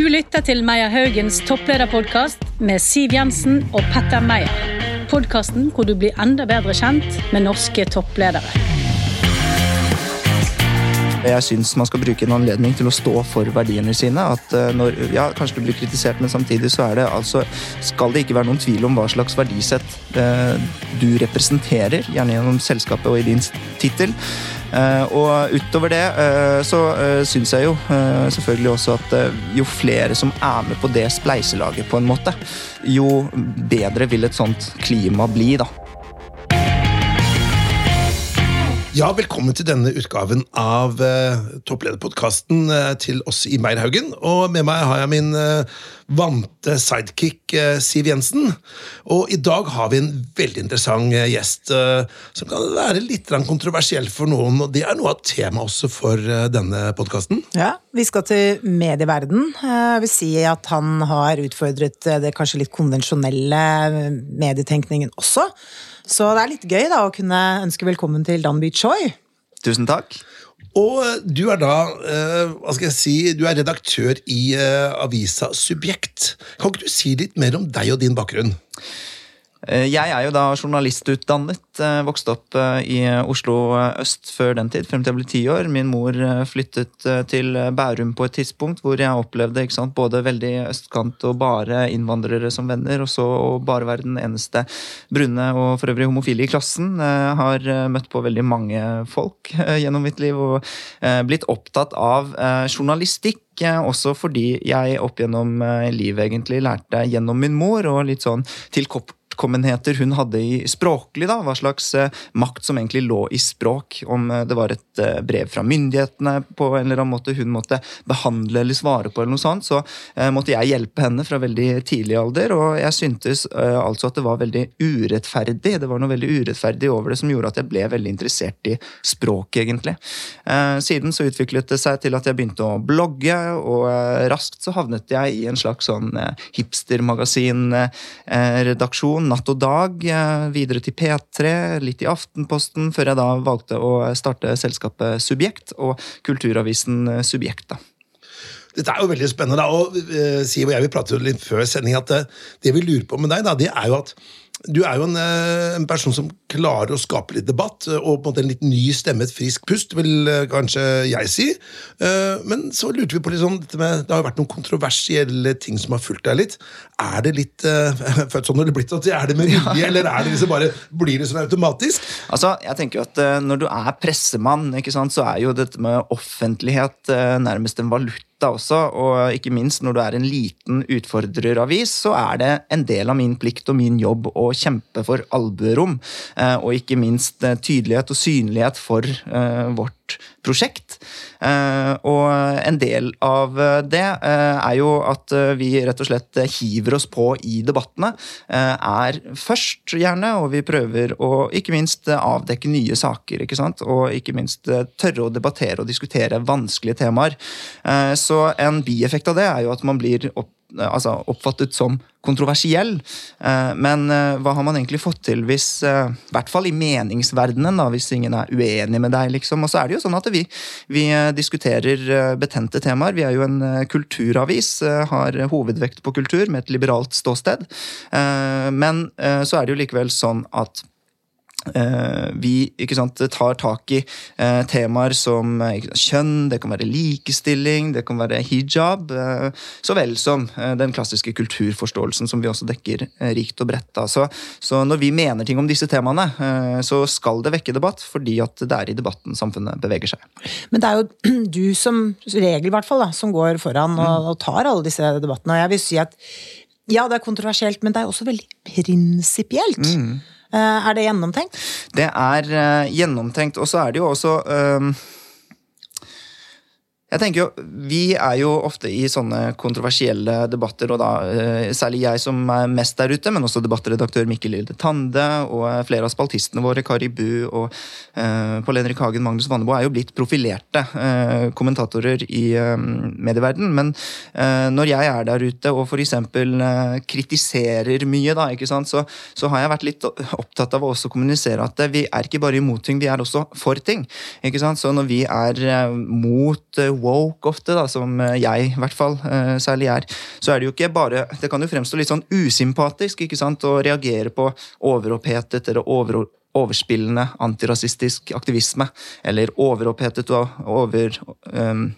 Du lytter til Meyer Haugens topplederpodkast med Siv Jensen og Petter Meyer. Podkasten hvor du blir enda bedre kjent med norske toppledere. Jeg syns man skal bruke en anledning til å stå for verdiene sine. At eh, når, ja, Kanskje du blir kritisert, men samtidig så er det altså Skal det ikke være noen tvil om hva slags verdisett eh, du representerer, gjerne gjennom selskapet og i din tittel. Eh, og utover det eh, så eh, syns jeg jo selvfølgelig også at jo flere som er med på det spleiselaget, på en måte, jo bedre vil et sånt klima bli, da. Ja, velkommen til denne utgaven av eh, topplederpodkasten eh, til oss i Meierhaugen. Og med meg har jeg min uh, vante sidekick uh, Siv Jensen. Og i dag har vi en veldig interessant gjest som kan være litt kontroversiell for noen. Og det er noe av temaet også for denne podkasten. Ja, vi skal til medieverden. Jeg vil si at han har utfordret det kanskje litt konvensjonelle medietenkningen også. Så det er litt gøy da å kunne ønske velkommen til Danby Choi. Tusen takk. Og du er da uh, hva skal jeg si, du er redaktør i uh, avisa Subjekt. Kan ikke du si litt mer om deg og din bakgrunn? Eh, jeg er jo da journalistutdannet. Eh, vokste opp eh, i Oslo øst før den tid, frem til jeg ble ti år. Min mor flyttet til Bærum på et tidspunkt hvor jeg opplevde sant, både veldig østkant og bare innvandrere som venner, og så å bare være den eneste brune og for øvrig homofile i klassen. Jeg har møtt på veldig mange folk gjennom mitt liv og blitt opptatt av journalistikk også fordi jeg opp gjennom livet egentlig lærte gjennom min mor og litt sånn til kopp hun hadde i språklig. da, Hva slags eh, makt som egentlig lå i språk. Om eh, det var et eh, brev fra myndighetene på en eller annen måte hun måtte behandle eller svare på, eller noe sånt, så måtte jeg hjelpe henne fra veldig tidlig alder. Og jeg syntes altså at det var veldig urettferdig. Det var noe veldig urettferdig over det som gjorde at jeg ble veldig interessert i språk, egentlig. Siden så utviklet det seg til at jeg begynte å blogge, og raskt så havnet jeg i en slags sånn hipstermagasin-redaksjon natt og dag, eh, videre til P3, litt i Aftenposten, før jeg da valgte å starte selskapet Subjekt og kulturavisen eh, Subjekt. da. Dette er jo veldig spennende, da, og uh, Siv og jeg vi pratet jo litt før sending at det, det vi lurer på med deg, da, det er jo at du er jo en, eh, en, person som klarer å skape litt debatt, eh, og på en måte en litt ny stemme, et friskt pust, vil eh, kanskje jeg si. Men så lurte vi på litt sånn, det har jo vært noen kontroversielle ting som har fulgt deg litt. Er det litt født sånn eller blitt sånn? Er det med vilje, eller er det liksom bare, blir det sånn automatisk? Altså, jeg tenker jo at Når du er pressemann, ikke sant, så er jo dette med offentlighet nærmest en valuta også, og ikke minst når du er en liten utfordreravis, så er det en del av min plikt og min jobb å kjempe for albuerom, eh, og ikke minst eh, tydelighet og synlighet for eh, prosjekt. Og en del av det er jo at vi rett og slett hiver oss på i debattene. Er først, gjerne, og vi prøver å ikke minst avdekke nye saker. ikke sant? Og ikke minst tørre å debattere og diskutere vanskelige temaer. Så en bieffekt av det er jo at man blir opp altså, oppfattet som kontroversiell. Eh, men eh, hva har man egentlig fått til hvis eh, I hvert fall i meningsverdenen, da, hvis ingen er uenig med deg, liksom. Og så er det jo sånn at vi, vi diskuterer betente temaer. Vi er jo en kulturavis, har hovedvekt på kultur med et liberalt ståsted. Men så er det jo likevel sånn at vi sant, tar tak i uh, temaer som uh, kjønn, det kan være likestilling, det kan være hijab, så vel som den klassiske kulturforståelsen som vi også dekker rikt og bredt. Så, så, når vi mener ting om disse temaene, så skal det vekke debatt, fordi at det er i debatten samfunnet beveger seg. Men det er jo du som regel, i hvert fall, da, som går foran og, mm. og tar alle disse debattene. Og jeg vil si at ja, det er kontroversielt, men det er også veldig prinsipielt. Mm. Eh, er det gjennomtenkt? Det er uh, gjennomtenkt. Og så er det jo også uh, jeg tenker jo, Vi er jo ofte i sånne kontroversielle debatter, og da eh, særlig jeg som er mest der ute, men også debattredaktør Mikkel Lilde Tande og eh, flere av spaltistene våre, Kari Bu og eh, Pål Henrik Hagen, Magnus Vanneboe, er jo blitt profilerte eh, kommentatorer i eh, medieverden. Men eh, når jeg er der ute og f.eks. Eh, kritiserer mye, da, ikke sant, så, så, har jeg vært litt opptatt av å også kommunisere at vi er ikke bare imot ting, vi er også for ting. ikke sant, Så når vi er mot woke ofte, da, som jeg i hvert fall særlig er, så er det jo ikke bare Det kan jo fremstå litt sånn usympatisk ikke sant, å reagere på overopphetet eller over, overspillende antirasistisk aktivisme. Eller overopphetet og over... Um,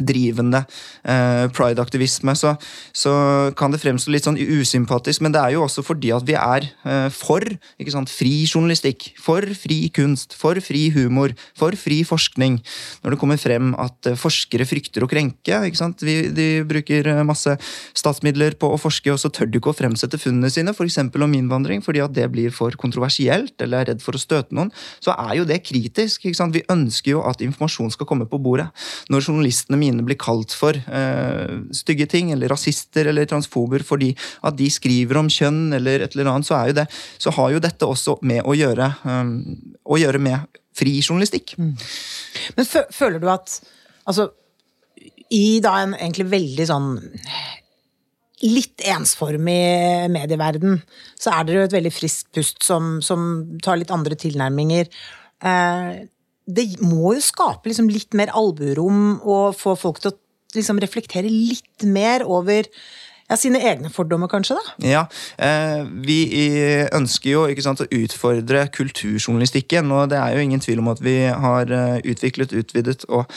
drivende eh, pride-aktivisme, så, så, kan det fremstå litt sånn usympatisk. Men det er jo også fordi at vi er eh, for sant, fri journalistikk, for fri kunst, for fri humor, for fri forskning. Når det kommer frem at eh, forskere frykter å krenke. Vi, de bruker eh, masse statsmidler på å forske, og så tør de ikke å fremsette funnene sine, f.eks. Om innvandring, fordi at det blir for kontroversielt eller er redd for å støte noen. Så er jo det kritisk. Vi ønsker jo at informasjon skal komme på bordet. Når journalistene mine blir kalt for uh, stygge ting, eller rasister eller transfober fordi at de skriver om kjønn eller et eller annet, så, det, så har jo dette også med å gjøre, um, å gjøre med fri journalistikk. Mm. Men føler du at altså, i da en egentlig veldig sånn litt ensformig medieverden, så er dere jo et veldig friskt pust som, som tar litt andre tilnærminger. Eh, det må jo skape liksom litt mer albuerom og få folk til å liksom reflektere litt mer over ja, sine egne fordommer, kanskje? da? Ja, eh, Vi ønsker jo sant, å utfordre kulturjournalistikken. Og det er jo ingen tvil om at vi har eh, utviklet, utvidet og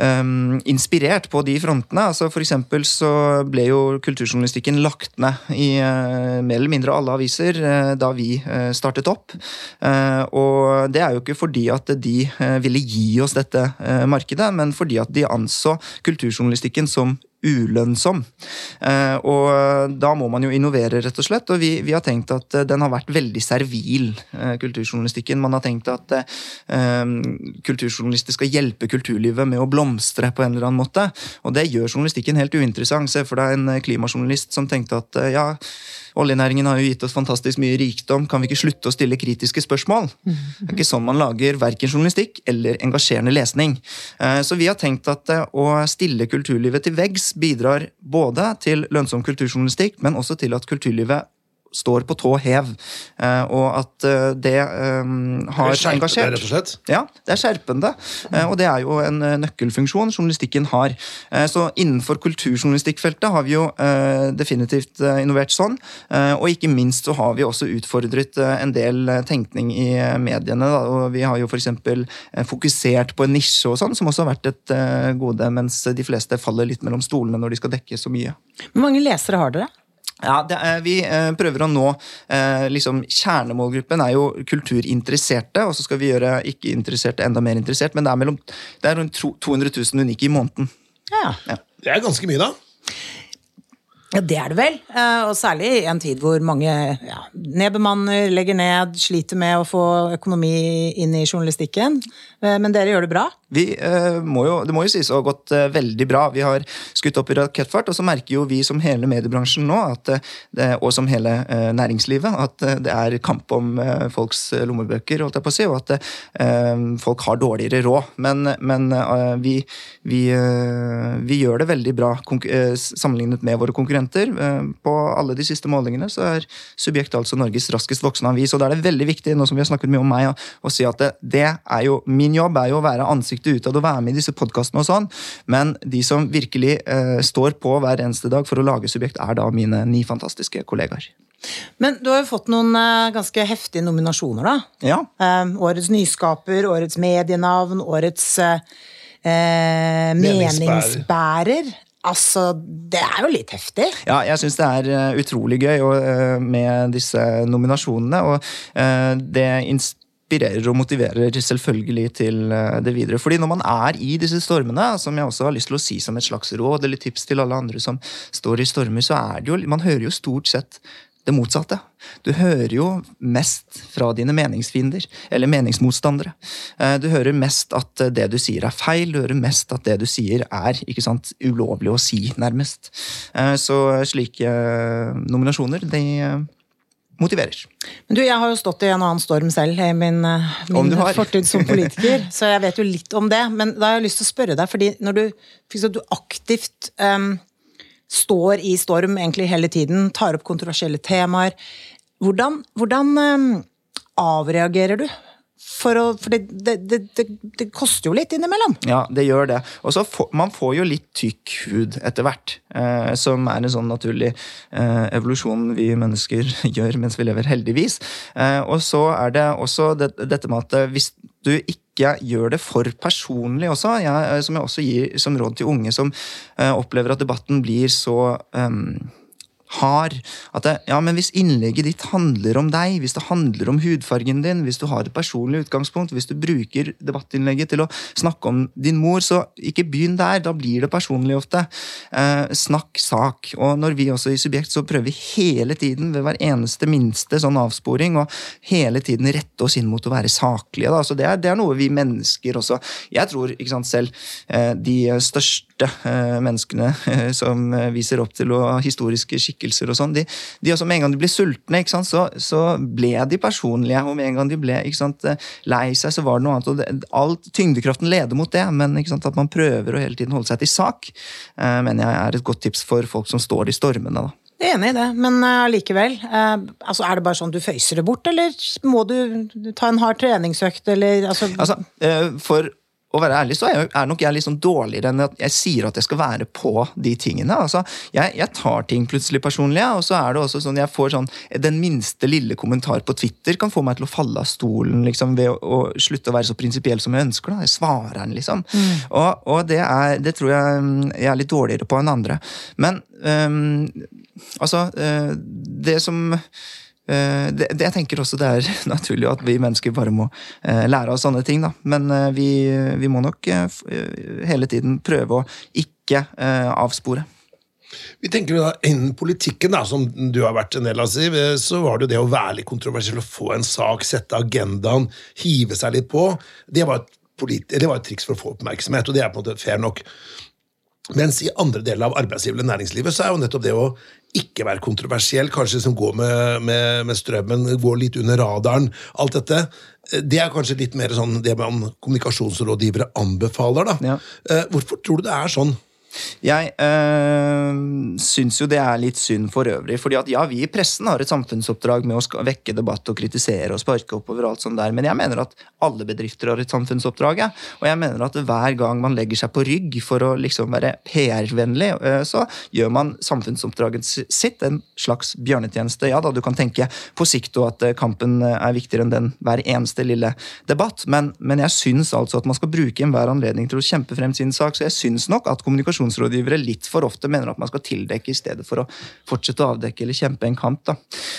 um, inspirert på de frontene. Altså for eksempel så ble jo kulturjournalistikken lagt ned i uh, mer eller mindre alle aviser uh, da vi uh, startet opp. og det er jo ikke fordi at de ville gi oss dette markedet, men fordi at de anså kulturjournalistikken som ulønnsom. Eh, og da må man jo innovere, rett og slett. Og vi, vi, har tenkt at eh, den har vært veldig servil, eh, kulturjournalistikken. Man har tenkt at kulturjournalister skal hjelpe kulturlivet med å blomstre på en eller annen måte. Og det gjør journalistikken helt uinteressant. Se for deg en klimajournalist som tenkte at ja, Oljenæringen har jo gitt oss fantastisk mye rikdom, kan vi ikke slutte å stille kritiske spørsmål? Det er ikke sånn man lager verken journalistikk eller engasjerende lesning. Eh, så vi har tenkt at eh, å stille kulturlivet til veggs bidrar både til lønnsom kulturjournalistikk, men også til at kulturlivet står på tå hev. Eh, og at eh, det um, har det engasjert. rett og slett? Ja, det er skjerpende. Og det er jo en nøkkelfunksjon journalistikken har. Så innenfor kulturjournalistikkfeltet har vi jo definitivt innovert sånn. Og ikke minst så har vi også utfordret en del tenkning i mediene. Og vi har jo f.eks. fokusert på en nisje og sånn, som også har vært et gode, mens de fleste faller litt mellom stolene når de skal dekke så mye. Hvor mange lesere har dere? Ja, er, Vi eh, prøver å nå eh, liksom, Kjernemålgruppen er jo kulturinteresserte, og så skal vi gjøre ikke-interesserte enda mer interessert. Men det er, mellom, det er rundt 200 000 unike i måneden. Ja. ja. Det er ganske mye, da. Ja, det er det vel. Eh, og særlig i en tid hvor mange ja, nedbemanner, legger ned, sliter med å få økonomi inn i journalistikken. Eh, men dere gjør det bra? Vi eh, må jo, Det må jo sies å ha gått veldig bra. Vi har skutt opp i rakettfart, og så merker jo vi som hele mediebransjen nå, at det, og som hele næringslivet, at det er kamp om folks lommebøker, holdt jeg på å si, og at folk har dårligere råd. Men, men vi, vi, vi, gjør det veldig bra sammenlignet med våre konkurrenter konkurrenter. Eh, på alle de siste målingene så er Subjekt altså Norges raskest voksende avis. og Da er det veldig viktig nå som vi har snakket mye om meg, å si at det, det, er jo, min jobb er jo å være ansiktet utad og være med i disse podkastene og sånn, men de som virkelig eh, står på hver eneste dag for å lage Subjekt, er da mine ni fantastiske kollegaer. Men du har jo fått noen uh, ganske heftige nominasjoner, da. Ja. Uh, årets nyskaper, årets medienavn, årets uh, meningsbærer. Altså, det er jo litt heftig. Ja, jeg syns det er uh, utrolig gøy og, uh, med disse nominasjonene. Og uh, det inspirerer og motiverer selvfølgelig til det videre. Fordi når man er i disse stormene, som jeg også har lyst til å si som et slags råd eller tips til alle andre som står i stormer, så er det jo Man hører jo stort sett det motsatte. Du hører jo mest fra dine meningsfiender, eller meningsmotstandere. Eh, du hører mest at det du sier er feil, du hører mest at det du sier er ikke sant, ulovlig å si, nærmest. Eh, så slike eh, nominasjoner, de motiverer. Men du, Jeg har jo stått i en annen storm selv i min, min fortid som politiker, så jeg vet jo litt om det. Men da har jeg lyst til å spørre deg, fordi når du, du aktivt um, står i storm egentlig hele tiden, tar opp kontroversielle temaer. Hvordan, hvordan um, avreagerer du? For, å, for det, det, det, det, koster jo litt innimellom. Ja, det gjør det. Og så får man får jo litt tykk hud etter hvert. Eh, som er en sånn naturlig eh, evolusjon vi mennesker gjør mens vi lever, heldigvis. Eh, og så er det også det, dette med at hvis du ikke gjør det for personlig også, jeg, som jeg også gir som råd til unge som eh, opplever at debatten blir så um, har. At det, ja, men Hvis innlegget ditt handler om deg, hvis det handler om hudfargen din, hvis du har et personlig utgangspunkt, hvis du bruker debattinnlegget til å snakke om din mor, så ikke begynn der. Da blir det personlig ofte. Eh, snakk sak. Og når vi også i Subjekt, så prøver vi hele tiden ved hver eneste minste sånn avsporing og hele tiden rette oss inn mot å være saklige. Da. Så det er, det er noe vi mennesker også Jeg tror ikke sant, selv eh, de største eh, menneskene eh, som viser opp til historiske skikkelser og sånn, de, de, også med en gang de ble sultne, så, så, ble de personlige. Og med en gang de ble sant, lei seg, så var det noe annet. og det, alt, Tyngdekraften leder mot det, men sant, at man prøver å hele tiden holde seg til sak, mener jeg er et godt tips for folk som står i stormene. da. Jeg er enig i det, men allikevel. Uh, uh, altså Er det bare sånn du føyser det bort, eller må du ta en hard treningsøkt, eller altså... altså uh, For å være ærlig, så er, er nok jeg litt sånn dårligere enn at jeg sier at jeg skal være på de tingene. Altså, jeg, jeg, tar ting plutselig personlig, og så er det også sånn jeg får sånn Den minste lille kommentar på Twitter kan få meg til å falle av stolen liksom, ved å, å slutte å være så prinsipiell som jeg ønsker. da, Jeg svarer den, liksom. Mm. Og, og det, er, det, tror jeg mm, jeg er litt dårligere på enn andre. Men um, altså uh, Det som Eh, det, det, jeg tenker også det er naturlig at vi mennesker bare må eh, lære av sånne ting. Da. Men eh, vi, vi, må nok hele tiden prøve å ikke avspore. Vi tenker da, Innen politikken, da, som du har vært en del av, Siv, så var det jo det å være litt kontroversiell, å få en sak, sette agendaen, hive seg litt på. Det var et, det var et triks for å få oppmerksomhet, og det er på en måte fair nok. Mens i andre deler av arbeidslivet eller næringslivet så er jo nettopp det å ikke være kontroversiell, kanskje som går med, med, med, strømmen, går litt under radaren, alt dette, det er kanskje litt mer sånn det man kommunikasjonsrådgivere anbefaler. da. Ja. Eh, hvorfor tror du det er sånn? Jeg øh, syns jo det er litt synd for øvrig. fordi at ja, vi i pressen har et samfunnsoppdrag med å vekke debatt og kritisere og sparke oppover. og alt sånt der, Men jeg mener at alle bedrifter har et samfunnsoppdrag. Ja. Og jeg mener at hver gang man legger seg på rygg for å liksom være PR-vennlig, øh, så gjør man samfunnsoppdraget sitt en slags bjørnetjeneste. Ja da, du kan tenke på sikt og at øh, kampen er viktigere enn den hver eneste lille debatt, men, men jeg syns altså at man skal bruke enhver anledning til å kjempe frem sin sak. Så jeg syns nok at kommunikasjon kommunikasjonsrådgivere litt for ofte mener at man skal tildekke i stedet for å fortsette å avdekke eller kjempe en kamp. Da.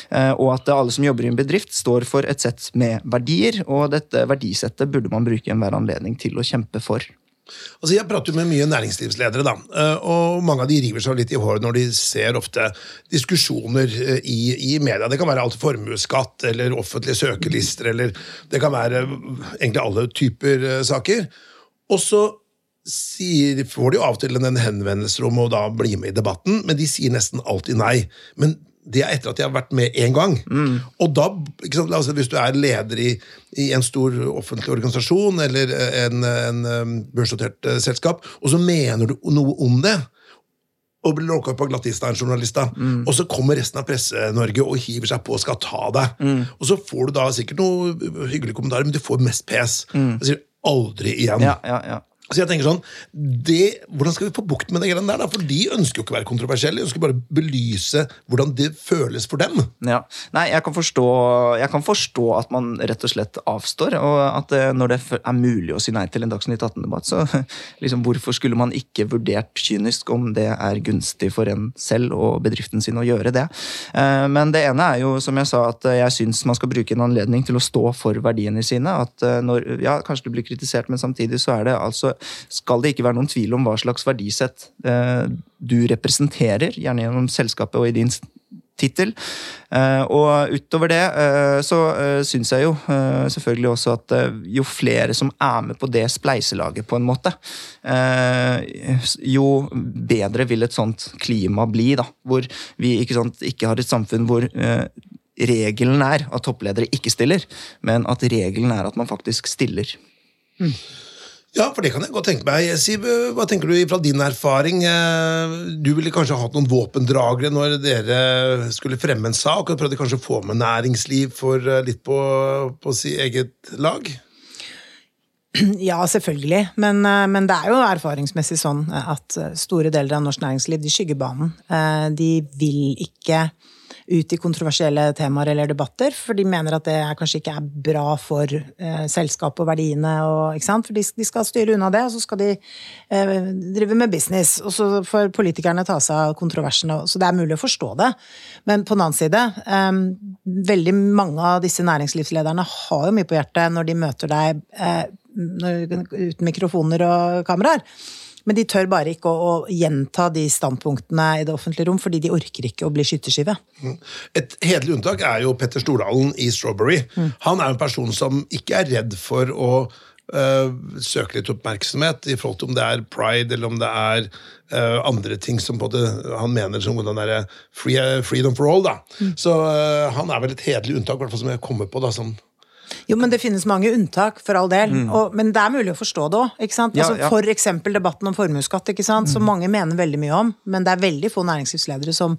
Eh, og at alle som jobber i en bedrift, står for et sett med verdier, og dette verdisettet burde man bruke enhver anledning til å kjempe for. Altså, jeg prater jo med mye næringslivsledere, da, eh, og mange av de river seg litt i håret når de ser ofte diskusjoner eh, i, i media. Det kan være alt formuesskatt eller offentlige søkelister, eller det kan være egentlig alle typer saker. Og så sier, får de jo av og til en henvendelse om å da bli med i debatten, men de sier nesten alltid nei. Men det er etter at de har vært med én gang. Mm. Og da, altså, Hvis du er leder i, i, en stor offentlig organisasjon eller en, en, en børsnotert uh, selskap, og så mener du noe om det og blir lokka på glattista en journalist. da. Mm. Og så kommer resten av Presse-Norge og hiver seg på og skal ta deg. Mm. Og så får du da sikkert noen hyggelige kommentarer, men du får mest pes. Mm. Jeg sier aldri igjen. Ja, ja, ja. Så jeg tenker sånn, det, Hvordan skal vi få bukt med det greiene der? da? For de ønsker jo ikke å være kontroversielle. De ønsker bare belyse hvordan det føles for dem. Ja. Nei, jeg kan, forstå, jeg kan, forstå, at man rett og slett avstår. Og at eh, når det er mulig å si nei til en Dagsnytt 18-debatt, så liksom, hvorfor skulle man ikke vurdert kynisk om det er gunstig for en selv og bedriften sin å gjøre det? Eh, men det ene er jo, som jeg sa, at jeg syns man skal bruke en anledning til å stå for verdiene sine. At eh, når, ja, Kanskje du blir kritisert, men samtidig så er det altså skal det ikke være noen tvil om hva slags verdisett eh, du representerer, gjerne gjennom selskapet og i din tittel. Eh, og utover det eh, så syns jeg jo selvfølgelig også at jo flere som er med på det spleiselaget, på en måte, jo bedre vil et sånt klima bli. da, Hvor vi ikke, sant, ikke har et samfunn hvor regelen er at toppledere ikke stiller, men at regelen er at man faktisk stiller. Mm. Ja, for det kan jeg godt tenke meg. Siv, hva tenker du fra din erfaring? Eh, Du ville kanskje hatt noen våpendragere når dere skulle fremme en sak, og prøvde kanskje å få med næringsliv for eh, litt på, på si eget lag? Ja, selvfølgelig. Men, eh, men det er jo erfaringsmessig sånn at eh, store deler av norsk næringsliv de skygger banen. Eh, De vil ikke ut i kontroversielle temaer eller debatter, for de mener at det kanskje ikke er bra for eh, selskapet og verdiene. Og? For de, de skal styre unna det, og så skal de eh, drive med business. Og så får politikerne ta seg av kontroversene. Så det er mulig å forstå det. Men på den annen side, eh, veldig mange av disse næringslivslederne har jo mye på hjertet når de møter deg eh, uten mikrofoner og kameraer. Men de tør bare ikke å, å gjenta de standpunktene i det offentlige rom, fordi de orker ikke å bli skytterskive. Et hederlig unntak er jo Petter Stordalen i Strawberry. Han er en person som ikke er redd for å øh, søke litt oppmerksomhet i forhold til om det er pride eller om det er øh, andre ting som både han mener som den derre free, freedom for all. da. Så øh, han er vel et hederlig unntak, i hvert fall som jeg kommer på. da, sånn Jo, men det finnes mange unntak, for all del. Og, men det er mulig å forstå det òg. Ja, Altså, ja. For eksempel debatten om formuesskatt, som mange mener veldig mye om. Men det er veldig få næringslivsledere som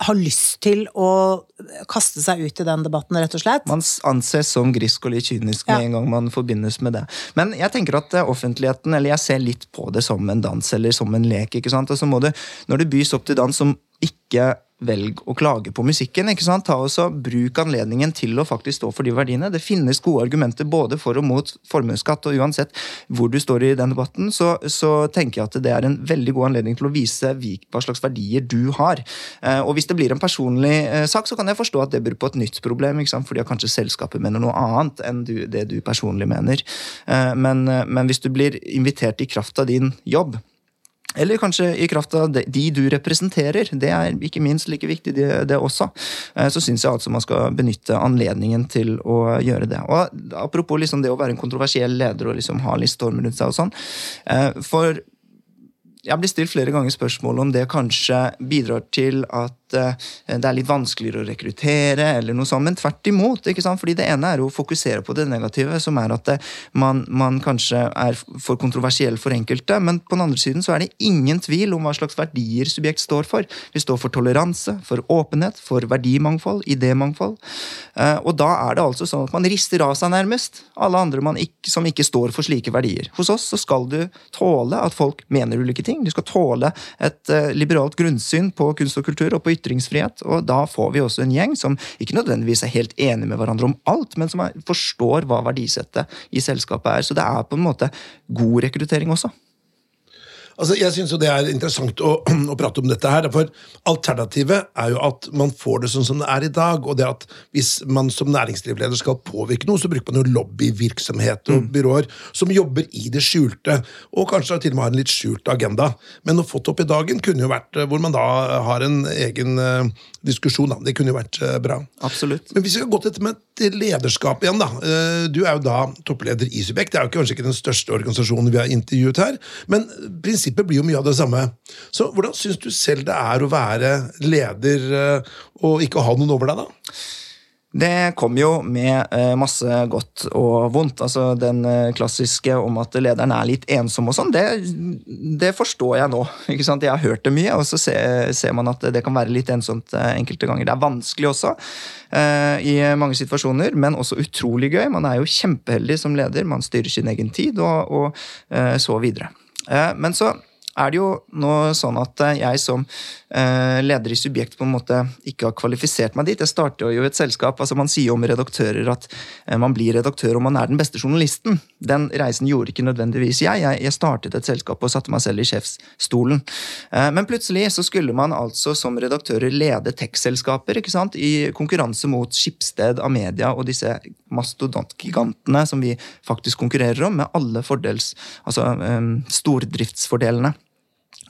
har lyst til å kaste seg ut i den debatten, rett og slett. Man anses som grisk og litt kynisk med Ja. en gang man forbindes med det. Men jeg tenker at eh, offentligheten, eller jeg ser litt på det som en dans eller som en lek. ikke sant? Altså må det, Når det bys opp til dans som ikke velg å klage på musikken. ikke sant? Ta også Bruk anledningen til å faktisk stå for de verdiene. Det finnes gode argumenter både for og mot formuesskatt, og uansett hvor du står i den debatten, så, så tenker jeg at det er en veldig god anledning til å vise hva slags verdier du har. Eh, Og hvis det blir en personlig eh, sak, så kan jeg forstå at det blir på et nytt problem, ikke sant? fordi kanskje selskapet mener noe annet enn du, det du personlig mener. Eh, Men, men hvis du blir invitert i kraft av din jobb, eller kanskje i kraft av de, du representerer. Det er ikke minst like viktig, det også. Eh, Så syns jeg altså man skal benytte anledningen til å gjøre det. Og Apropos liksom det å være en kontroversiell leder og liksom ha litt storm rundt seg og sånn. eh, For jeg blir stilt flere ganger spørsmål om det kanskje bidrar til at eh, det er litt vanskeligere å rekruttere, eller noe sånt, men tvert imot. ikke sant? Fordi det ene er å fokusere på det negative, som er at det, man, man kanskje er for kontroversiell for enkelte, men på den andre siden så er det ingen tvil om hva slags verdier subjekt står for. Vi står for toleranse, for åpenhet, for verdimangfold, idémangfold. Eh, Og da er det altså sånn at man rister av seg nærmest alle andre ikke, som ikke står for slike verdier. Hos oss så skal du tåle at folk mener ulike ting. Du skal tåle et eh, liberalt grunnsyn på kunst og kultur og på ytringsfrihet. Og da får vi også en gjeng som ikke nødvendigvis er helt enige med hverandre om alt, men som forstår hva verdisettet i selskapet er. Så det er på en måte god rekruttering også. Altså, jeg synes jo Det er interessant å, å prate om dette. her, for Alternativet er jo at man får det sånn som det er i dag. og det at Hvis man som næringslivsleder skal påvirke noe, så bruker man jo lobbyvirksomhet og byråer som jobber i det skjulte, og kanskje til og med har en litt skjult agenda. Men å få det opp i dagen kunne jo vært eh, hvor man da har en egen eh, diskusjon. Da. Det kunne jo vært eh, bra. Absolutt. Men hvis vi skal gå til dette med lederskap igjen, da. Du er jo da toppleder i Subjekt. Det er jo kanskje ikke den største organisasjonen vi har intervjuet her, men prinsippet blir jo mye av det samme. Så hvordan syns du selv det er å være leder eh, og ikke ha noen over deg, da? Det kom jo med eh, masse godt og vondt. Altså Den eh, klassiske om at lederen er litt ensom og sånn, det, det forstår jeg nå. ikke sant? Jeg har hørt det mye, og så ser, ser man at det kan være litt ensomt enkelte ganger. Det er vanskelig også i mange situasjoner, men også utrolig gøy. Man er jo kjempeheldig som leder. Man styrer sin egen tid, og, og så videre. Eh, men så er det jo nå sånn at eh, jeg som eh, leder i Subjekt på en måte ikke har kvalifisert meg dit. Jeg starter jo et selskap, altså Man sier om redaktører at man blir redaktør om man er den beste journalisten. Den reisen gjorde ikke nødvendigvis jeg. Jeg, startet et selskap og satte meg selv i sjefsstolen. Men plutselig så skulle man altså som redaktører lede tech-selskaper i konkurranse mot Skipsted, Amedia og disse mastodontgigantene som vi faktisk konkurrerer om, med alle fordels, altså eh, stordriftsfordelene.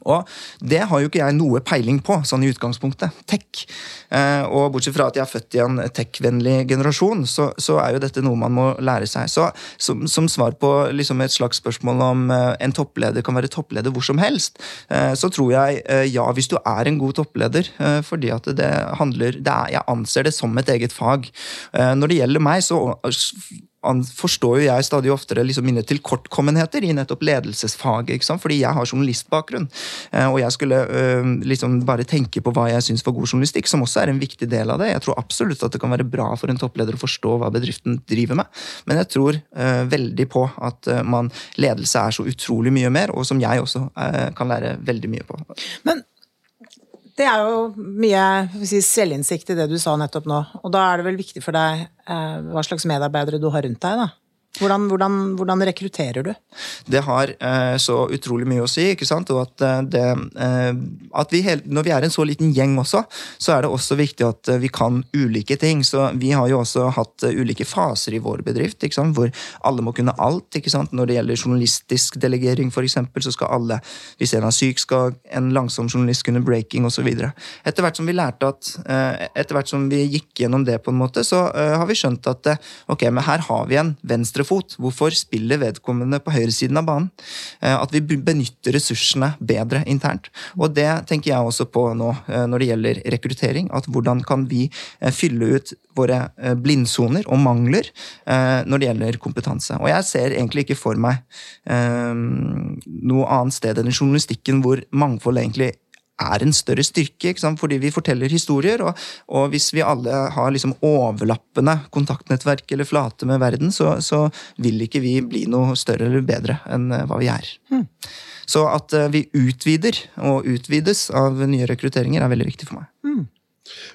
Og det har jo ikke jeg noe peiling på, sånn i utgangspunktet. Tech. Eh, og bortsett fra at jeg er født i en tech-vennlig generasjon, så, så er jo dette noe man må lære seg. Så som, som svar på liksom et slags spørsmål om eh, en toppleder kan være toppleder hvor som helst, eh, så tror jeg ja, hvis du er en god toppleder, fordi at det handler det er, Jeg anser det som et eget fag. Når det gjelder meg, så forstår jo jeg stadig oftere liksom mine tilkortkommenheter i nettopp ledelsesfaget. Fordi jeg har journalistbakgrunn. Eh, og jeg skulle øh, liksom bare tenke på hva jeg syns var god journalistikk, som også er en viktig del av det. Jeg tror absolutt at det kan være bra for en toppleder å forstå hva bedriften driver med. Men jeg tror øh, veldig på at øh, man, ledelse er så utrolig mye mer, og som jeg også kan lære veldig mye på. Men det er jo mye si, selvinnsikt i det du sa nettopp nå. Og da er det vel viktig for deg eh, hva slags medarbeidere du har rundt deg, da. Hvordan, hvordan, hvordan rekrutterer du? det har eh, så utrolig mye å si. ikke sant? Og at, eh, det, eh, at vi hel, Når vi er en så liten gjeng også, så er det også viktig at eh, vi kan ulike ting. Så Vi har jo også hatt eh, ulike faser i vår bedrift, ikke sant? hvor alle må kunne alt. ikke sant? Når det gjelder journalistisk delegering, eksempel, så skal alle Hvis en er syk, skal en langsom journalist kunne breaking osv. Etter hvert som vi lærte at, eh, etter hvert som vi gikk gjennom det, på en måte, så har vi skjønt at ok, men her har vi en venstrefot. Hvorfor spiller vedkommende på høyresiden av banen? Eh, At vi benytter ressursene bedre internt. Og det tenker jeg også på nå eh, når det gjelder rekruttering. at Hvordan kan vi eh, fylle ut våre blindsoner og mangler når det gjelder kompetanse. Og jeg ser egentlig ikke for meg noe annet sted enn i journalistikken hvor mangfold egentlig er en større styrke, ikke sant? fordi vi forteller historier. Og, og hvis vi alle har liksom overlappende kontaktnettverk eller flate med verden, så, så vil ikke vi bli noe større eller bedre enn eh, hva vi er. Så at eh, vi utvider og utvides av nye rekrutteringer, er veldig viktig for meg.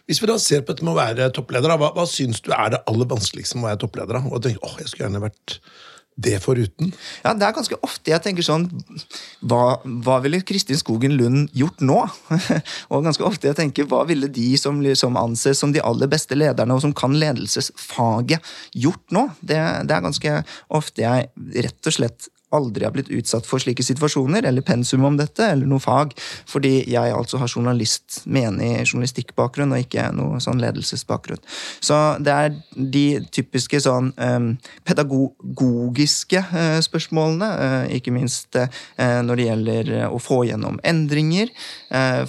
Hvis vi da ser på dette med å være toppleder, hva, hva syns du er det aller vanskeligste med å være toppleder? Og tenker, åh, jeg skulle gjerne vært det foruten. Ja, Det er ganske ofte jeg tenker sånn Hva, hva ville Kristin Skogen Lund gjort nå? og ganske ofte jeg tenker hva ville de som liksom anses som de aller beste lederne, og som kan ledelsesfaget, gjort nå? Det, det er ganske ofte jeg rett og slett aldri har blitt utsatt for slike situasjoner, eller pensum om dette, eller noe fag, fordi jeg altså har journalist, menig journalistikkbakgrunn, og ikke noe sånn ledelsesbakgrunn. Så det er de typiske sånn um, pedagogiske uh, spørsmålene, uh, ikke minst uh, når det gjelder å få gjennom endringer.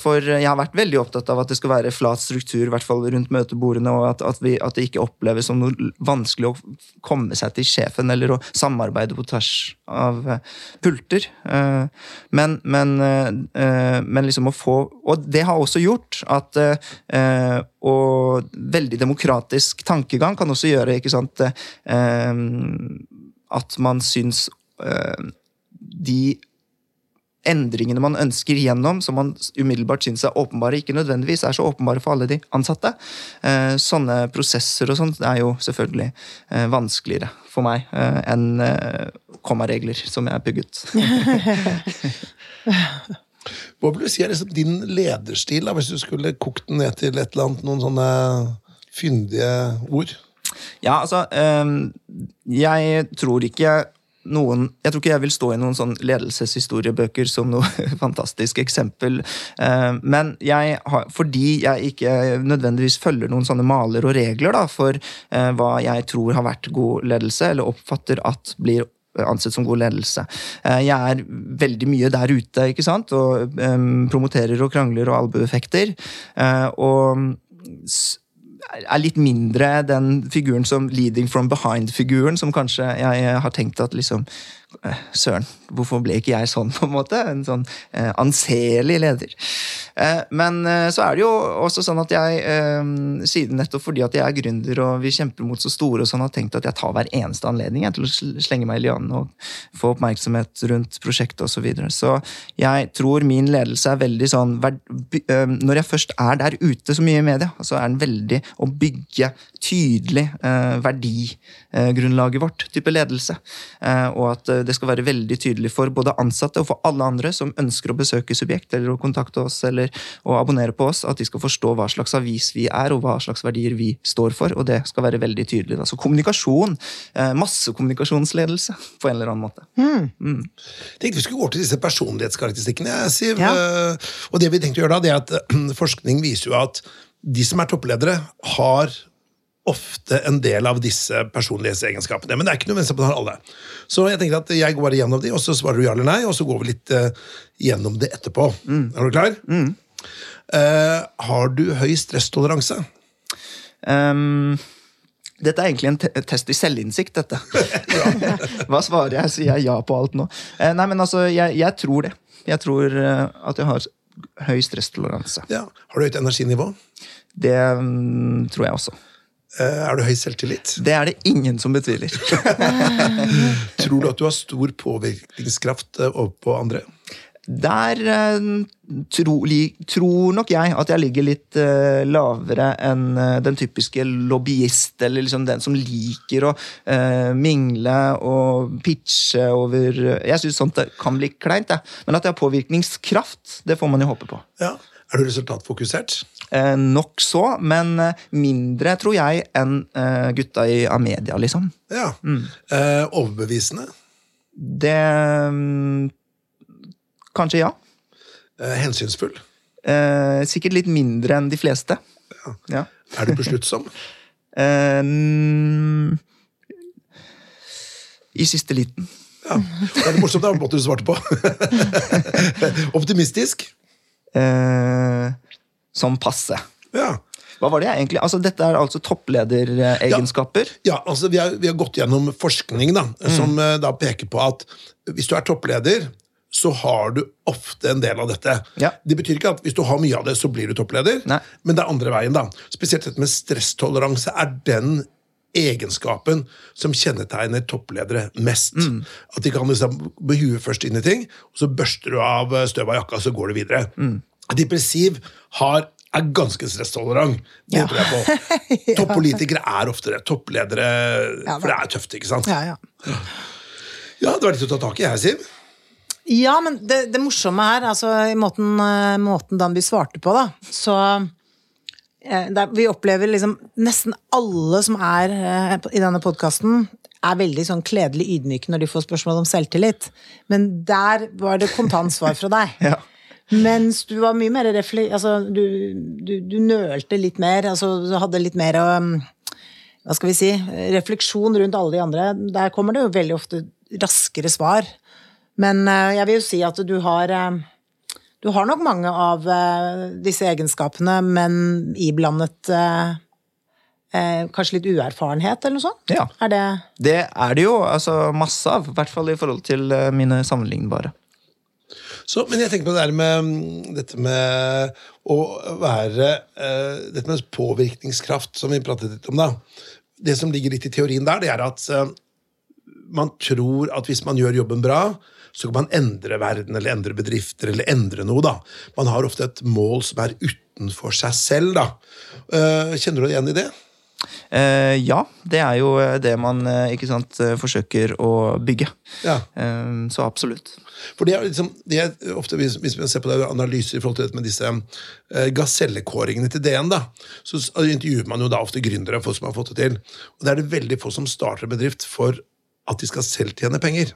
For jeg har vært veldig opptatt av at det skal være flat struktur, i hvert fall rundt møtebordene, og at, at, vi, at det ikke oppleves som noe vanskelig å komme seg til sjefen, eller å samarbeide på tvers av eh, pulter. Eh, Men, men, eh, men liksom å få Og det har også gjort at Og veldig demokratisk tankegang kan også gjøre ikke sant, at man syns de endringene man ønsker gjennom, som man umiddelbart syns er åpenbare, ikke nødvendigvis er så åpenbare for alle de ansatte. Eh, sånne prosesser og sånt er jo selvfølgelig eh, vanskeligere for meg eh, enn kommaregler som jeg pugget. Hva vil du si er liksom din lederstil, da, hvis du skulle kokt den ned til et eller annet, noen sånne fyndige ord? Ja, altså Jeg tror ikke noen Jeg tror ikke jeg vil stå i noen sånn ledelseshistoriebøker som noe fantastisk eksempel. Eh, Men jeg har, fordi jeg ikke nødvendigvis følger noen sånne maler og regler da, for eh, hva jeg tror har vært god ledelse, eller oppfatter at blir ansett som god ledelse. Eh, Jeg er veldig mye der ute ikke sant? og promoterer og krangler og albueffekter. Eh, Og er litt mindre den figuren som leading from behind-figuren, som kanskje jeg har tenkt at liksom eh, Søren, hvorfor ble ikke jeg sånn, på en måte? En sånn eh, anselig leder. Eh, men eh, så er det jo også sånn at jeg, eh, siden nettopp fordi at jeg er gründer og vi kjemper mot så store, og sånn, har tenkt at jeg tar hver eneste anledning til å slenge meg i lianen og få oppmerksomhet rundt prosjektet osv. Så, videre. så jeg tror min ledelse er veldig sånn eh, Når jeg først er der ute så mye i media, så er den veldig å bygge tydelig eh, verdigrunnlaget vårt, type ledelse. Eh, og at eh, det skal være veldig tydelig for både ansatte og for alle andre som ønsker å besøke Subjekt eller å kontakte oss eller å abonnere på oss, at de skal forstå hva slags avis vi er og hva slags verdier vi står for. Og det skal være veldig tydelig. Da. Så kommunikasjon, eh, massekommunikasjonsledelse på en eller annen måte. tenkte vi skulle gå til disse personlighetskarakteristikkene. Siv. Ja. Eh, Og det vi tenkte å gjøre da, det er at eh, forskning viser jo at de som er toppledere, har ofte en del av disse personlighetsegenskapene. Men det er ikke nødvendigvis at man har alle. Så jeg tenkte at jeg går bare gjennom de, og så svarer du ja eller nei, og så går vi litt uh, gjennom det etterpå. Er du klar? Eh, har du høy stresstoleranse? Um, Dette er egentlig en te test i selvinnsikt, dette. Hva svarer jeg? Sier jeg ja på alt nå? Uh, nei, men altså, jeg, jeg tror det. Jeg tror at jeg har høy stresstoleranse. Ja. Har du høyt energinivå? Det mm, tror jeg også. Eh, er du høy selvtillit? Det er det ingen som betviler. Tror du at du har stor påvirkningskraft eh, overpå andre? Der eh, tro, li, tror nok jeg at jeg ligger litt uh, lavere enn uh, den typiske lobbyist, eller liksom den som liker å uh, mingle og pitche over Jeg syns sånt kan bli kleint, jeg. Men at jeg har påvirkningskraft, det får man jo håpe på. Ja. Er du resultatfokusert? Eh, nok så, men mindre, tror jeg, enn eh, gutta i Amedia, liksom. Ja. Eh, overbevisende? Det mm, Kanskje ja. Eh, hensynsfull? Eh, sikkert litt mindre enn de fleste. Ja. Er du besluttsom? Eh, mm, I siste liten. Ja. Det er det morsomt, det var måten du svarte på. Optimistisk? Eh, sånn passe. Ja. Hva var det jeg egentlig Altså, Dette er altså topplederegenskaper. Ja, altså vi har, vi har gått gjennom forskning da, som mm. da peker på at hvis du er toppleder, så har du ofte en del av dette. Ja. Det betyr ikke at hvis du har mye av det, så blir du toppleder, Nei. men det er andre veien. da. Spesielt dette med stresstoleranse er den egenskapen som kjennetegner toppledere mest. At de kan liksom med huet først inn i ting, og så børster du av støv av jakka, så går du videre. Depressiv har, er ganske stresstolerant. Det Ja. tror jeg på. Toppolitikere er ofte det. Toppledere Ja, For det er tøft, ikke sant? Ja, ja. Ja, det var litt å ta tak i her, Siv. Ja, men det, det morsomme her, altså i måten, eh, måten Danby svarte på, da, så eh, der, Vi opplever liksom Nesten alle som er eh, i denne podkasten, er veldig sånn kledelig ydmyke når de får spørsmål om selvtillit. Men der var det kontant svar fra deg. Ja. Mens du var mye mer refle... Altså, du, du, du nølte litt mer, altså du hadde litt mer um, hva skal vi si, refleksjon rundt alle de andre. Der kommer det jo veldig ofte raskere svar. Men eh, jeg vil jo si at du har eh, Du har nok mange av eh, disse egenskapene, men iblandet kanskje litt uerfarenhet, eller noe sånt? Ja. Er det Det er det jo altså masse av, i hvert fall i forhold til mine sammenlignbare. Så, men jeg tenker på det der med mm, dette med å være eh, Dette med påvirkningskraft, som vi pratet litt om, da. Det som ligger litt i teorien der, det er at man tror at hvis man gjør jobben bra, så kan man endre verden eller endre bedrifter eller endre noe. da. Man har ofte et mål som er utenfor seg selv. da. Eh, kjenner du deg igjen i det? Uh, ja, det er jo eh, det man ikke sant, forsøker å bygge. Ja. Uh, så absolutt. For det er liksom, det er ofte Hvis, man ser på det, analyser i forhold til dette med disse uh, gasellekåringene til DN, da, så intervjuer man jo da ofte gründere folk som har fått det til. Og det er det veldig få som starter en bedrift for at de skal selv tjene penger.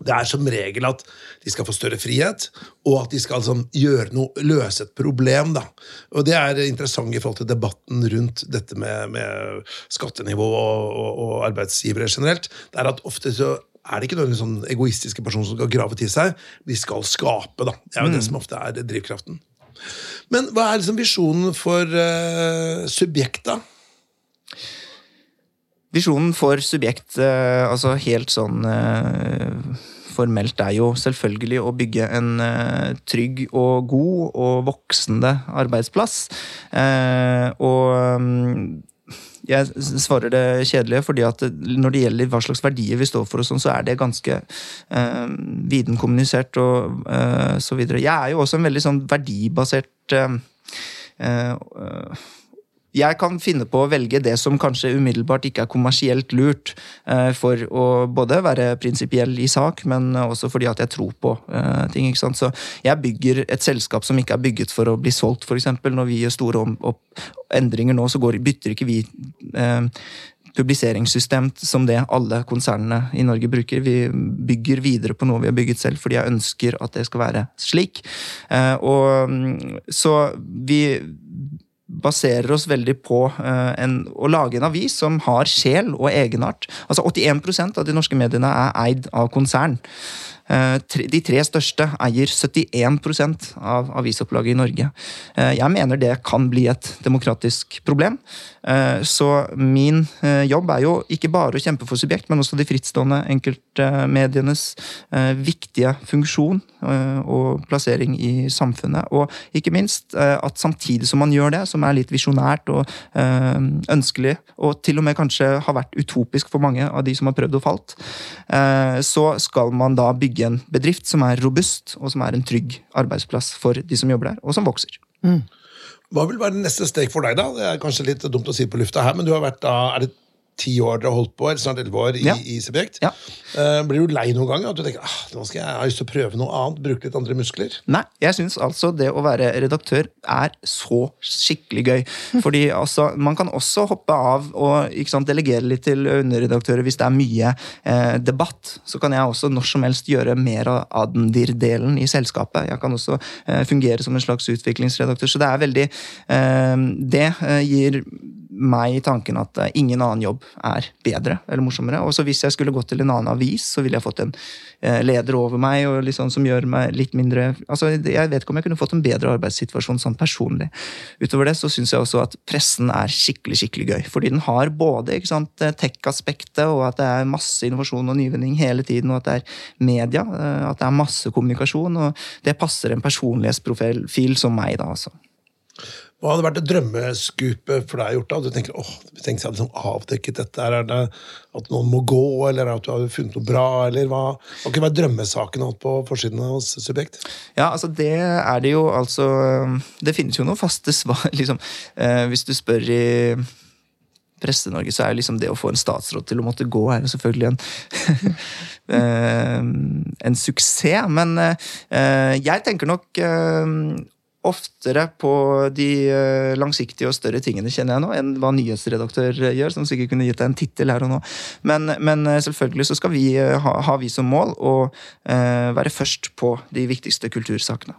Det er som regel at de skal få større frihet, og at de skal liksom gjøre noe, løse et problem. da. Og Det er interessant i forhold til debatten rundt dette med, med skattenivå og, og, og arbeidsgivere generelt. Det er at ofte så er det ikke noen sånn egoistiske personer som skal grave til seg. De skal skape. da. Det er jo det som ofte er drivkraften. Men hva er liksom visjonen for uh, subjekt, da? Visjonen for subjekt, eh, altså helt sånn eh, formelt, er jo selvfølgelig å bygge en eh, trygg og god og voksende arbeidsplass. Og mm, jeg svarer det kjedelige, fordi at når det gjelder hva slags verdier vi står for, og sånn, så er det ganske eh, viden kommunisert og eh, så videre. Jeg er jo også en veldig sånn verdibasert eh, eh, jeg kan finne på å velge det som kanskje umiddelbart ikke er kommersielt lurt, eh, for å både være prinsipiell i sak, men også fordi at jeg tror på eh, ting. ikke sant? Så jeg bygger et selskap som ikke er bygget for å bli solgt, f.eks. Når vi gjør store endringer nå, så går, bytter ikke vi eh, publiseringssystem som det alle konsernene i Norge bruker. Vi bygger videre på noe vi har bygget selv, fordi jeg ønsker at det skal være slik. Eh, og mm, Så vi baserer oss veldig på eh, en, å lage en avis som har sjel og egenart. Altså 81% av de norske mediene er eid av konsern. Eh, de tre største eier 71% av avisopplaget i Norge. Eh, jeg mener det kan bli et demokratisk problem. Så min jobb er jo ikke bare å kjempe for subjekt, men også de frittstående enkeltmedienes viktige funksjon og plassering i samfunnet. Og ikke minst at samtidig som man gjør det, som er litt visjonært og ønskelig, og til og med kanskje har vært utopisk for mange av de som har prøvd og falt, så skal man da bygge en bedrift som er robust, og som er en trygg arbeidsplass for de som jobber der, og som vokser. Mm. Hva vil være neste steg for deg, da? Det er kanskje litt dumt å si på lufta her, men du har vært da, er det ti år dere har holdt på, eller snart elleve år, i, ja. i Subjekt. Ja. Uh, blir du lei noen gang? At du tenker ah, nå skal jeg, jeg har lyst til å prøve noe annet? Bruke litt andre muskler? Nei, jeg syns altså det å være redaktør er så skikkelig gøy. Fordi altså, man kan også hoppe av og sant, delegere litt til underredaktører hvis det er mye eh, debatt. Så kan jeg også når som helst gjøre mer av Adendir-delen i selskapet. Jeg kan også eh, fungere som en slags utviklingsredaktør. Så det er veldig eh, Det eh, gir meg i tanken at eh, ingen annen jobb er bedre eller morsommere. Og så hvis jeg skulle gått til en annen avis, så ville jeg fått en eh, leder over meg og liksom, som gjør meg litt mindre altså Jeg vet ikke om jeg kunne fått en bedre arbeidssituasjon sånn personlig. Utover det så syns jeg også at pressen er skikkelig skikkelig gøy. Fordi den har både eh, tech-aspektet, og at det er masse innovasjon og nyvinning hele tiden, og at det er media. At det er masse kommunikasjon. Og det passer en personlighetsprofil som meg, da, altså. Hva hadde vært et drømmeskupe for deg gjort? da? Du tenker åh, tenk jeg hadde liksom avdekket dette. Er det at noen må gå, eller at du har funnet noe bra? eller Hva Hva kunne være drømmesaken på forsiden av Subjekt? Ja, altså Det er det jo altså Det finnes jo noen faste svar. liksom, eh, Hvis du spør i Presse-Norge, så er jo liksom det å få en statsråd til å måtte gå, er jo selvfølgelig en eh, en suksess. Men eh, jeg tenker nok eh, oftere på de eh, langsiktige og større tingene, kjenner jeg nå, enn hva nyhetsredaktør gjør, som sikkert kunne gitt deg en tittel her og nå. Men, men, eh, selvfølgelig så skal vi eh, ha, ha vi som mål å eh, være først på de viktigste kultursakene.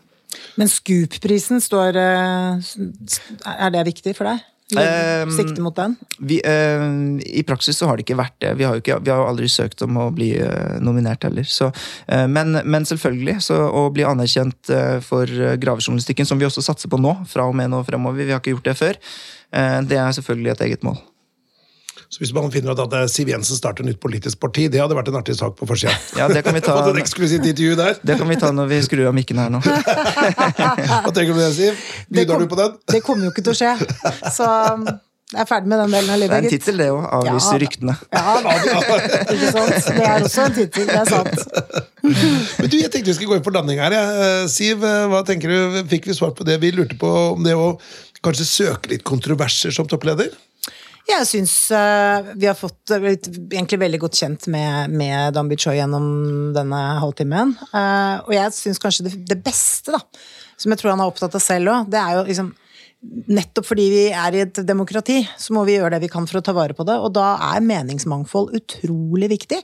Men Scoop-prisen står Er det viktig for deg? Ehm, sikte mot den? Vi, uh, I praksis så har det ikke vært det. Vi har jo, ikke, vi har aldri søkt om å bli uh, nominert heller. Så, uh, men, men, selvfølgelig, så å bli anerkjent for gravejournalistikken, som vi også satser på nå, fra og med nå fremover, vi har ikke gjort det før, det er selvfølgelig et eget mål. Så hvis man finner ut at Siv Jensen starter nytt politisk parti, det hadde vært en artig sak på forsida. Ja, det kan vi ta, et eksklusivt intervju der. Det kan vi ta når vi skrur av mikken her nå. Hva tenker du om det, Siv? Bidrar du på den? Det kommer jo ikke til å skje. Så um, jeg er ferdig med den delen av livet. Det er en tittel, det òg. Avlyse ja, ryktene. Ja, ikke sant? Det er også en tittel. Det er sant. Men du, Jeg tenkte vi skulle gå inn for landing her. Ja. Siv, hva tenker du? Fikk vi svar på det vi lurte på om det å kanskje søke litt kontroverser som toppleder? Jeg syns uh, vi har fått uh, egentlig veldig godt kjent med, med Dambi Choi gjennom denne halvtimen. Uh, og jeg syns kanskje det, det, beste, da, som jeg tror han er opptatt av selv òg, det er jo liksom Nettopp fordi vi er i et demokrati, så må vi gjøre det vi kan for å ta vare på det. Og da er meningsmangfold utrolig viktig.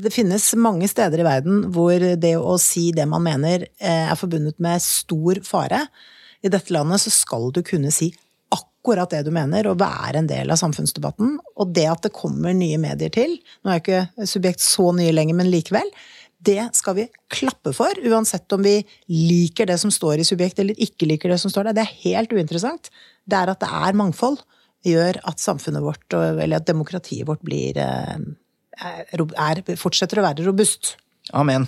Det finnes mange steder i verden hvor det å si det man mener, er forbundet med stor fare. I dette landet så skal du kunne si akkurat det du mener, og være en del av samfunnsdebatten. Og det at det kommer nye medier til, nå er jo ikke Subjekt så nye lenger, men likevel, det skal vi klappe for, uansett om vi liker det som står i Subjekt eller ikke liker det som står der. Det er helt uinteressant. Det er at det er mangfold, gjør at samfunnet vårt, eller at demokratiet vårt, blir eh, er, fortsetter å være robust. Amen.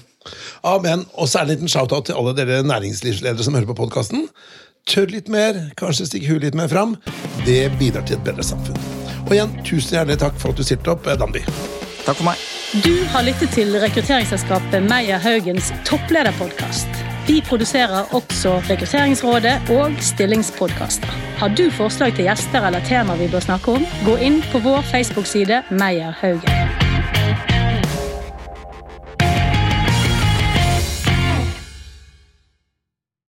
Amen. Og så er det en liten shout-out til alle dere næringslivsledere som hører på podkasten tør litt mer, kanskje stikke huet litt mer fram. Det bidrar til et bedre samfunn. Og igjen, tusen hjertelig takk for at du stilte opp, Danby. Takk for meg. Du har lyttet til rekrutteringsselskapet Meyer Haugens topplederpodkast. Vi produserer også Rekrutteringsrådet og stillingspodkaster. Har du forslag til gjester eller temaer vi bør snakke om, gå inn på vår Facebook-side Meyer Haugen.